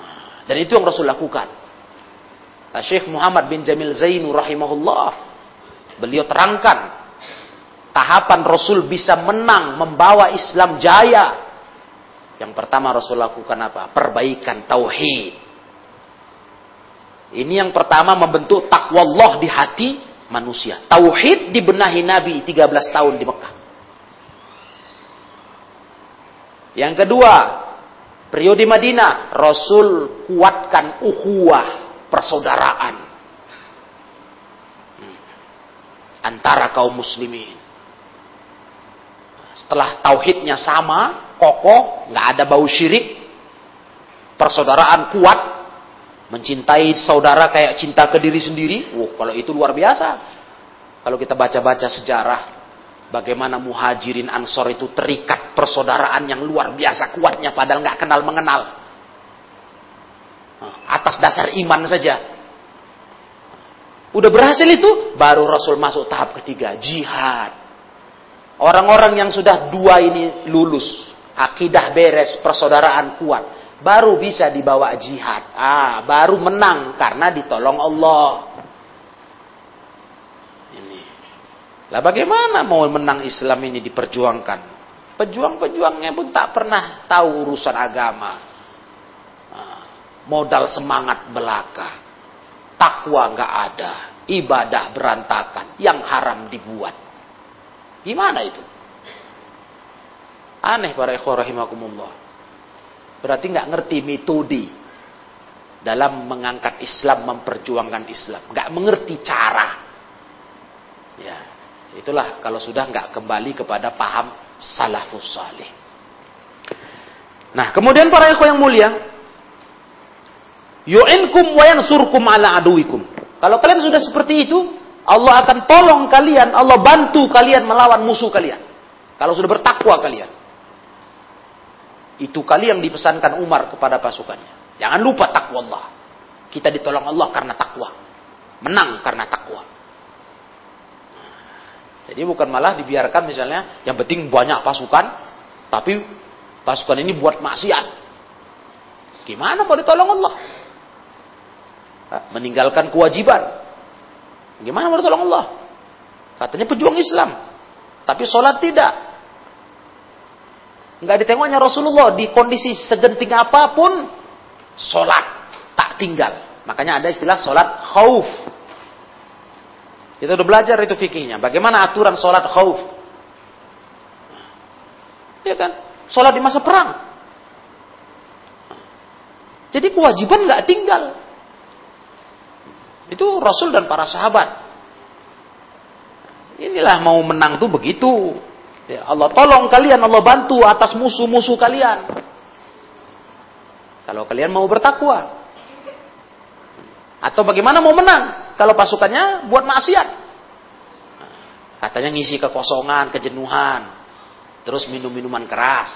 Nah, dan itu yang Rasul lakukan. Syekh Muhammad bin Jamil Zainu rahimahullah beliau terangkan tahapan Rasul bisa menang membawa Islam jaya. Yang pertama Rasul lakukan apa? Perbaikan tauhid. Ini yang pertama membentuk takwa Allah di hati manusia. Tauhid dibenahi Nabi 13 tahun di Mekah. Yang kedua, periode Madinah, Rasul kuatkan uhuwah persaudaraan antara kaum muslimin. Setelah tauhidnya sama, kokoh, nggak ada bau syirik, persaudaraan kuat, mencintai saudara kayak cinta ke diri sendiri. Wah, kalau itu luar biasa. Kalau kita baca-baca sejarah, bagaimana muhajirin ansor itu terikat persaudaraan yang luar biasa kuatnya, padahal nggak kenal mengenal atas dasar iman saja. Udah berhasil itu, baru Rasul masuk tahap ketiga, jihad. Orang-orang yang sudah dua ini lulus, akidah beres, persaudaraan kuat, baru bisa dibawa jihad. Ah, baru menang karena ditolong Allah. Ini. Lah bagaimana mau menang Islam ini diperjuangkan? Pejuang-pejuangnya pun tak pernah tahu urusan agama modal semangat belaka. Takwa nggak ada, ibadah berantakan, yang haram dibuat. Gimana itu? Aneh para ikhwah rahimakumullah. Berarti nggak ngerti metode dalam mengangkat Islam, memperjuangkan Islam. Nggak mengerti cara. Ya, itulah kalau sudah nggak kembali kepada paham salafus salih. Nah, kemudian para ikhwah yang mulia, Yu'inkum wa yansurkum ala aduikum. Kalau kalian sudah seperti itu, Allah akan tolong kalian, Allah bantu kalian melawan musuh kalian. Kalau sudah bertakwa kalian. Itu kali yang dipesankan Umar kepada pasukannya. Jangan lupa takwa Allah. Kita ditolong Allah karena takwa. Menang karena takwa. Jadi bukan malah dibiarkan misalnya yang penting banyak pasukan, tapi pasukan ini buat maksiat. Gimana mau ditolong Allah? meninggalkan kewajiban. Gimana menurut Allah? Katanya pejuang Islam. Tapi sholat tidak. Enggak ditengoknya Rasulullah di kondisi segenting apa pun, sholat tak tinggal. Makanya ada istilah sholat khauf. Kita udah belajar itu fikihnya. Bagaimana aturan sholat khauf? Ya kan? Sholat di masa perang. Jadi kewajiban nggak tinggal. Itu Rasul dan para sahabat. Inilah mau menang tuh begitu. Ya, Allah tolong kalian, Allah bantu atas musuh-musuh kalian. Kalau kalian mau bertakwa. Atau bagaimana mau menang? Kalau pasukannya buat maksiat. Katanya ngisi kekosongan, kejenuhan. Terus minum minuman keras.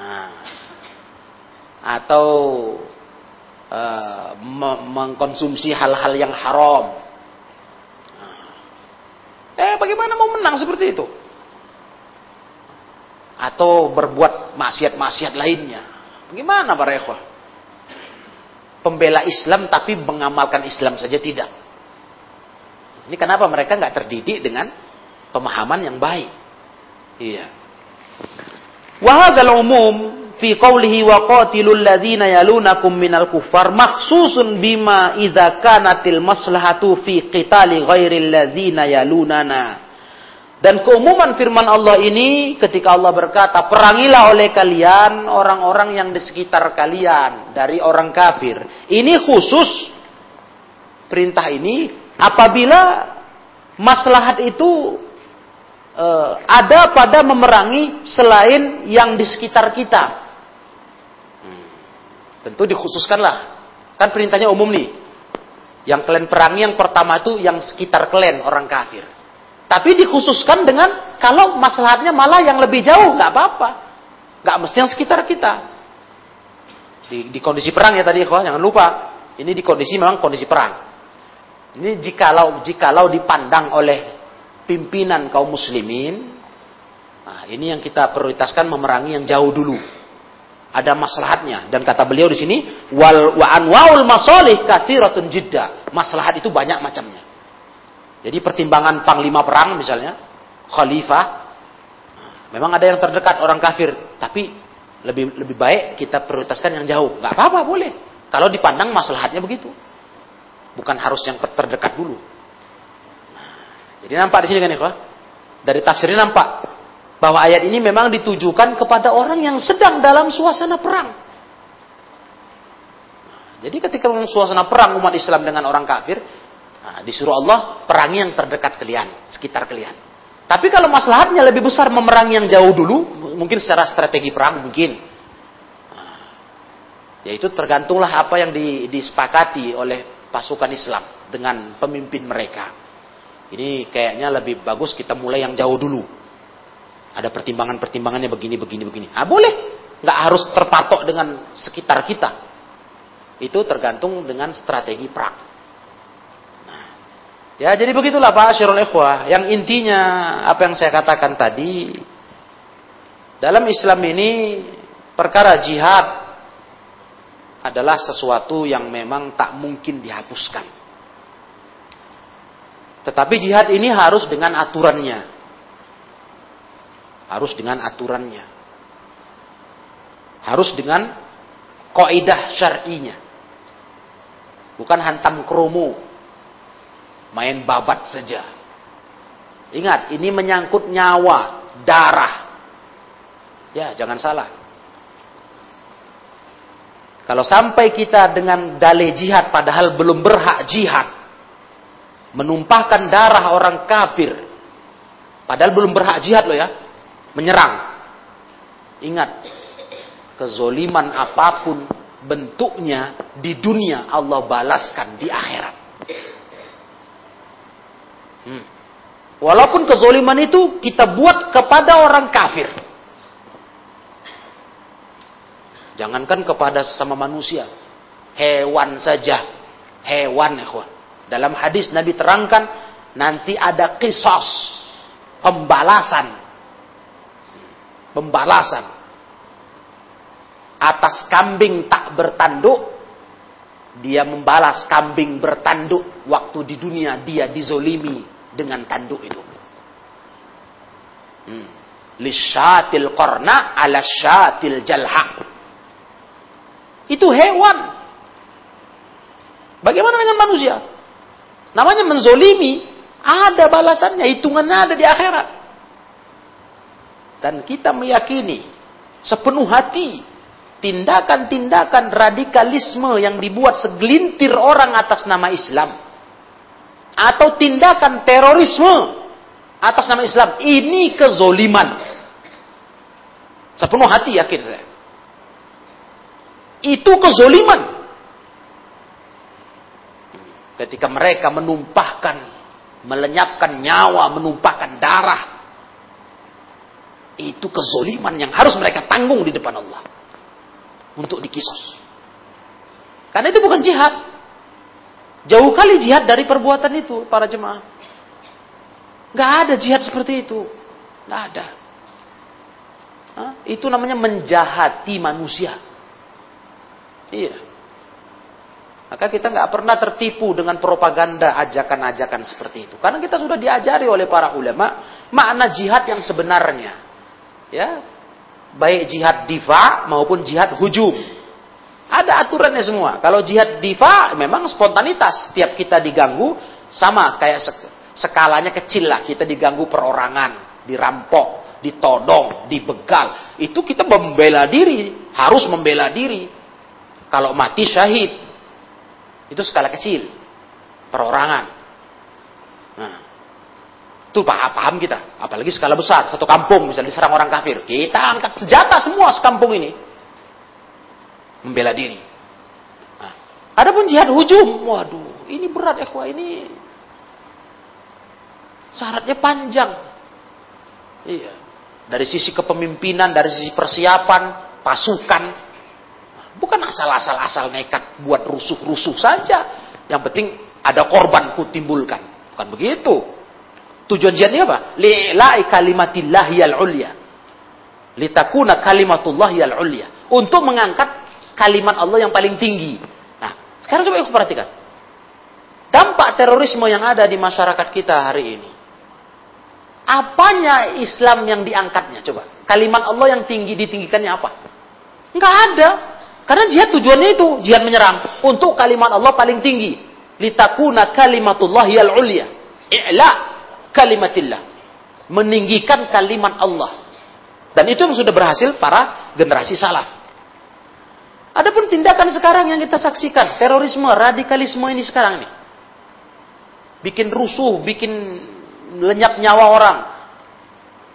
Nah. Atau uh, mengkonsumsi hal-hal yang haram. Eh, bagaimana mau menang seperti itu? Atau berbuat maksiat-maksiat lainnya. Bagaimana para ikhwah? Pembela Islam tapi mengamalkan Islam saja tidak. Ini kenapa mereka nggak terdidik dengan pemahaman yang baik. Iya. Wahadal umum fi qawlihi wa qatilul ladzina yalunakum minal kuffar makhsusun bima idza kanatil maslahatu fi qitali ghairil ladzina yalunana. Dan keumuman firman Allah ini ketika Allah berkata, perangilah oleh kalian orang-orang yang di sekitar kalian dari orang kafir. Ini khusus perintah ini apabila maslahat itu uh, ada pada memerangi selain yang di sekitar kita. Hmm. Tentu dikhususkanlah. Kan perintahnya umum nih. Yang kalian perangi yang pertama itu yang sekitar kalian orang kafir. Tapi dikhususkan dengan kalau masalahnya malah yang lebih jauh, nggak apa-apa. Nggak mesti yang sekitar kita. Di, di kondisi perang ya tadi, kok jangan lupa. Ini di kondisi memang kondisi perang. Ini jikalau jikalau dipandang oleh pimpinan kaum muslimin, nah ini yang kita prioritaskan memerangi yang jauh dulu. Ada maslahatnya dan kata beliau di sini wal wa anwaul masalih katsiratun jidda. Maslahat itu banyak macamnya. Jadi pertimbangan panglima perang misalnya, khalifah, memang ada yang terdekat orang kafir, tapi lebih lebih baik kita prioritaskan yang jauh. Gak apa-apa boleh. Kalau dipandang maslahatnya begitu. Bukan harus yang terdekat dulu. jadi nampak di sini kan ya, Dari tafsir ini nampak bahwa ayat ini memang ditujukan kepada orang yang sedang dalam suasana perang. Jadi ketika suasana perang umat Islam dengan orang kafir, Nah, disuruh Allah perangi yang terdekat kalian, sekitar kalian. Tapi kalau maslahatnya lebih besar memerangi yang jauh dulu, mungkin secara strategi perang mungkin. Nah, yaitu tergantunglah apa yang disepakati oleh pasukan Islam dengan pemimpin mereka. Ini kayaknya lebih bagus kita mulai yang jauh dulu. Ada pertimbangan-pertimbangannya begini, begini, begini. Ah boleh, nggak harus terpatok dengan sekitar kita. Itu tergantung dengan strategi perang. Ya, jadi begitulah Pak Asyirul Ikhwah. Yang intinya apa yang saya katakan tadi dalam Islam ini perkara jihad adalah sesuatu yang memang tak mungkin dihapuskan. Tetapi jihad ini harus dengan aturannya. Harus dengan aturannya. Harus dengan kaidah syar'inya. Bukan hantam kromo main babat saja. Ingat, ini menyangkut nyawa, darah. Ya, jangan salah. Kalau sampai kita dengan dalih jihad padahal belum berhak jihad, menumpahkan darah orang kafir, padahal belum berhak jihad loh ya, menyerang. Ingat, kezoliman apa pun bentuknya di dunia Allah balaskan di akhirat. Hmm. Walaupun kezoliman itu kita buat kepada orang kafir. Jangankan kepada sesama manusia. Hewan saja. Hewan. Dalam hadis Nabi terangkan. Nanti ada kisos. Pembalasan. Pembalasan. Atas kambing tak bertanduk. Dia membalas kambing bertanduk. Waktu di dunia dia dizolimi dengan tanduk itu. Hmm. Lisyatil korna ala syatil jalha. Itu hewan. Bagaimana dengan manusia? Namanya menzolimi. Ada balasannya. Hitungannya ada di akhirat. Dan kita meyakini. Sepenuh hati. Tindakan-tindakan radikalisme yang dibuat segelintir orang atas nama Islam atau tindakan terorisme atas nama Islam. Ini kezoliman. Sepenuh hati yakin saya. Itu kezoliman. Ketika mereka menumpahkan, melenyapkan nyawa, menumpahkan darah. Itu kezoliman yang harus mereka tanggung di depan Allah. Untuk dikisos. Karena itu bukan jihad. Jauh kali jihad dari perbuatan itu, para jemaah. Gak ada jihad seperti itu. Gak ada. Hah? Itu namanya menjahati manusia. Iya. Maka kita nggak pernah tertipu dengan propaganda ajakan-ajakan seperti itu. Karena kita sudah diajari oleh para ulama makna jihad yang sebenarnya. Ya. baik jihad diva maupun jihad hujum. Ada aturannya semua. Kalau jihad diva memang spontanitas. Tiap kita diganggu sama kayak skalanya kecil lah. Kita diganggu perorangan, dirampok, ditodong, dibegal. Itu kita membela diri, harus membela diri. Kalau mati syahid. Itu skala kecil. Perorangan. Nah, itu paham, paham kita. Apalagi skala besar. Satu kampung misalnya diserang orang kafir. Kita angkat senjata semua sekampung ini. Membela diri. Nah, adapun jihad hujum. Waduh, ini berat ya. Ini syaratnya panjang. Iya. Dari sisi kepemimpinan, dari sisi persiapan, pasukan. Bukan asal-asal-asal nekat buat rusuh-rusuh saja. Yang penting ada korban ku timbulkan. Bukan begitu. Tujuan jihadnya apa? Li'la'i kalimatillahi al-ulya. Litakuna kalimatullahi al-ulya. Untuk mengangkat kalimat Allah yang paling tinggi. Nah, sekarang coba ikut perhatikan. Dampak terorisme yang ada di masyarakat kita hari ini. Apanya Islam yang diangkatnya? Coba. Kalimat Allah yang tinggi ditinggikannya apa? Enggak ada. Karena jihad tujuannya itu. Jihad menyerang. Untuk kalimat Allah paling tinggi. Litakuna kalimatullahi al-ulya. I'la kalimatillah. Meninggikan kalimat Allah. Dan itu yang sudah berhasil para generasi salaf. Adapun tindakan sekarang yang kita saksikan, terorisme, radikalisme ini sekarang ini. Bikin rusuh, bikin lenyap nyawa orang.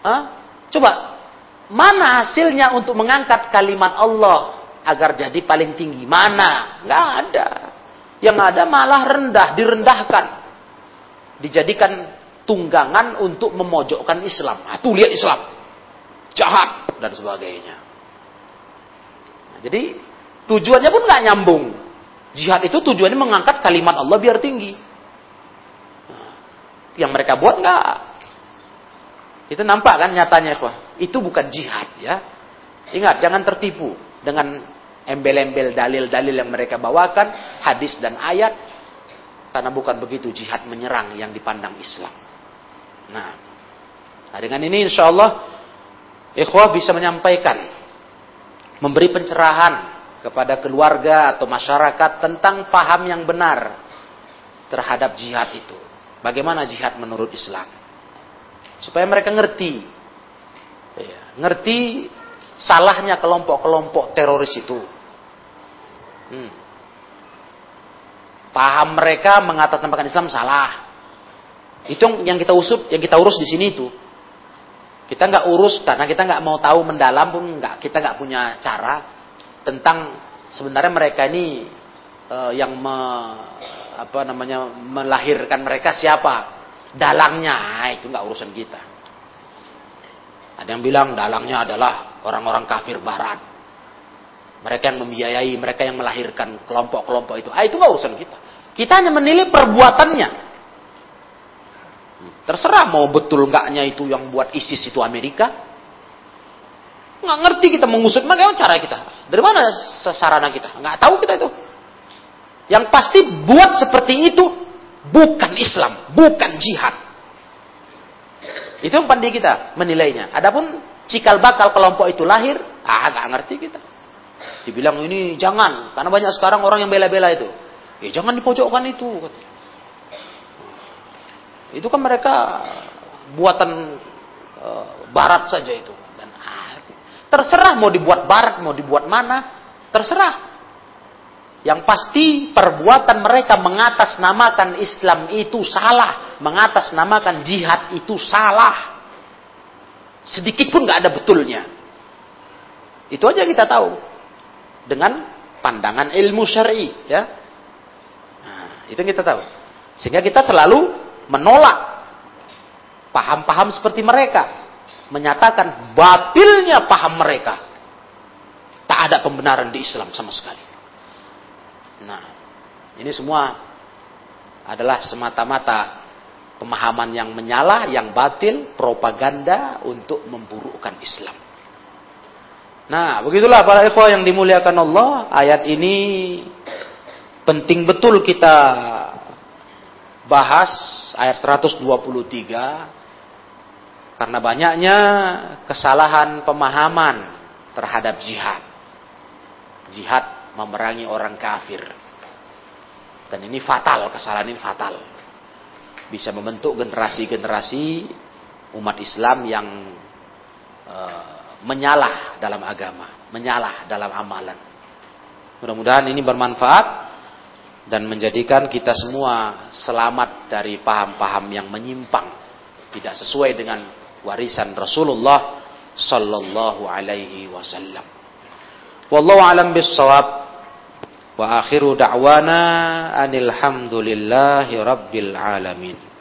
Hah? Coba, mana hasilnya untuk mengangkat kalimat Allah agar jadi paling tinggi? Mana? Nggak ada. Yang ada malah rendah, direndahkan. Dijadikan tunggangan untuk memojokkan Islam. Nah, tuh lihat Islam. Jahat dan sebagainya. Jadi tujuannya pun nggak nyambung. Jihad itu tujuannya mengangkat kalimat Allah biar tinggi. Nah, yang mereka buat nggak. Itu nampak kan nyatanya kok. Itu bukan jihad ya. Ingat jangan tertipu dengan embel-embel dalil-dalil yang mereka bawakan, hadis dan ayat. Karena bukan begitu jihad menyerang yang dipandang Islam. Nah, nah dengan ini insya Allah ikhwah bisa menyampaikan, memberi pencerahan kepada keluarga atau masyarakat tentang paham yang benar terhadap jihad itu. Bagaimana jihad menurut Islam? Supaya mereka ngerti. Ya, ngerti salahnya kelompok-kelompok teroris itu. Hmm. Paham mereka mengatasnamakan Islam salah. Itu yang kita usut, yang kita urus di sini itu. Kita nggak urus karena kita nggak mau tahu mendalam pun nggak, kita nggak punya cara tentang sebenarnya mereka ini uh, yang me, apa namanya melahirkan mereka siapa, dalangnya nah, itu nggak urusan kita. Ada yang bilang dalangnya adalah orang-orang kafir Barat. Mereka yang membiayai, mereka yang melahirkan kelompok-kelompok itu. Ah, itu nggak urusan kita. Kita hanya menilai perbuatannya. Terserah mau betul enggaknya itu yang buat ISIS itu Amerika. Nggak ngerti kita mengusut bagaimana cara kita. Dari mana sarana kita? Nggak tahu kita itu. Yang pasti buat seperti itu bukan Islam, bukan jihad. Itu yang pandai kita menilainya. Adapun cikal bakal kelompok itu lahir, ah nggak ngerti kita. Dibilang ini jangan, karena banyak sekarang orang yang bela-bela itu. Ya jangan dipojokkan itu. Itu kan mereka buatan e, barat saja itu. Ah, terserah mau dibuat barat, mau dibuat mana, terserah. Yang pasti perbuatan mereka mengatasnamakan Islam itu salah, mengatasnamakan jihad itu salah. Sedikit pun nggak ada betulnya. Itu aja kita tahu dengan pandangan ilmu syar'i, ya. Nah, itu yang kita tahu. Sehingga kita selalu menolak paham-paham seperti mereka. Menyatakan batilnya paham mereka. Tak ada pembenaran di Islam sama sekali. Nah, ini semua adalah semata-mata pemahaman yang menyala, yang batil, propaganda untuk memburukkan Islam. Nah, begitulah para ikhwah yang dimuliakan Allah, ayat ini penting betul kita bahas ayat 123 karena banyaknya kesalahan pemahaman terhadap jihad. Jihad memerangi orang kafir. Dan ini fatal, kesalahan ini fatal. Bisa membentuk generasi-generasi umat Islam yang uh, menyalah dalam agama, menyalah dalam amalan. Mudah-mudahan ini bermanfaat dan menjadikan kita semua selamat dari paham-paham yang menyimpang, tidak sesuai dengan warisan Rasulullah sallallahu alaihi wasallam. Wallahu alam bissawab. Wa akhiru da'wana anil hamdulillahi rabbil alamin.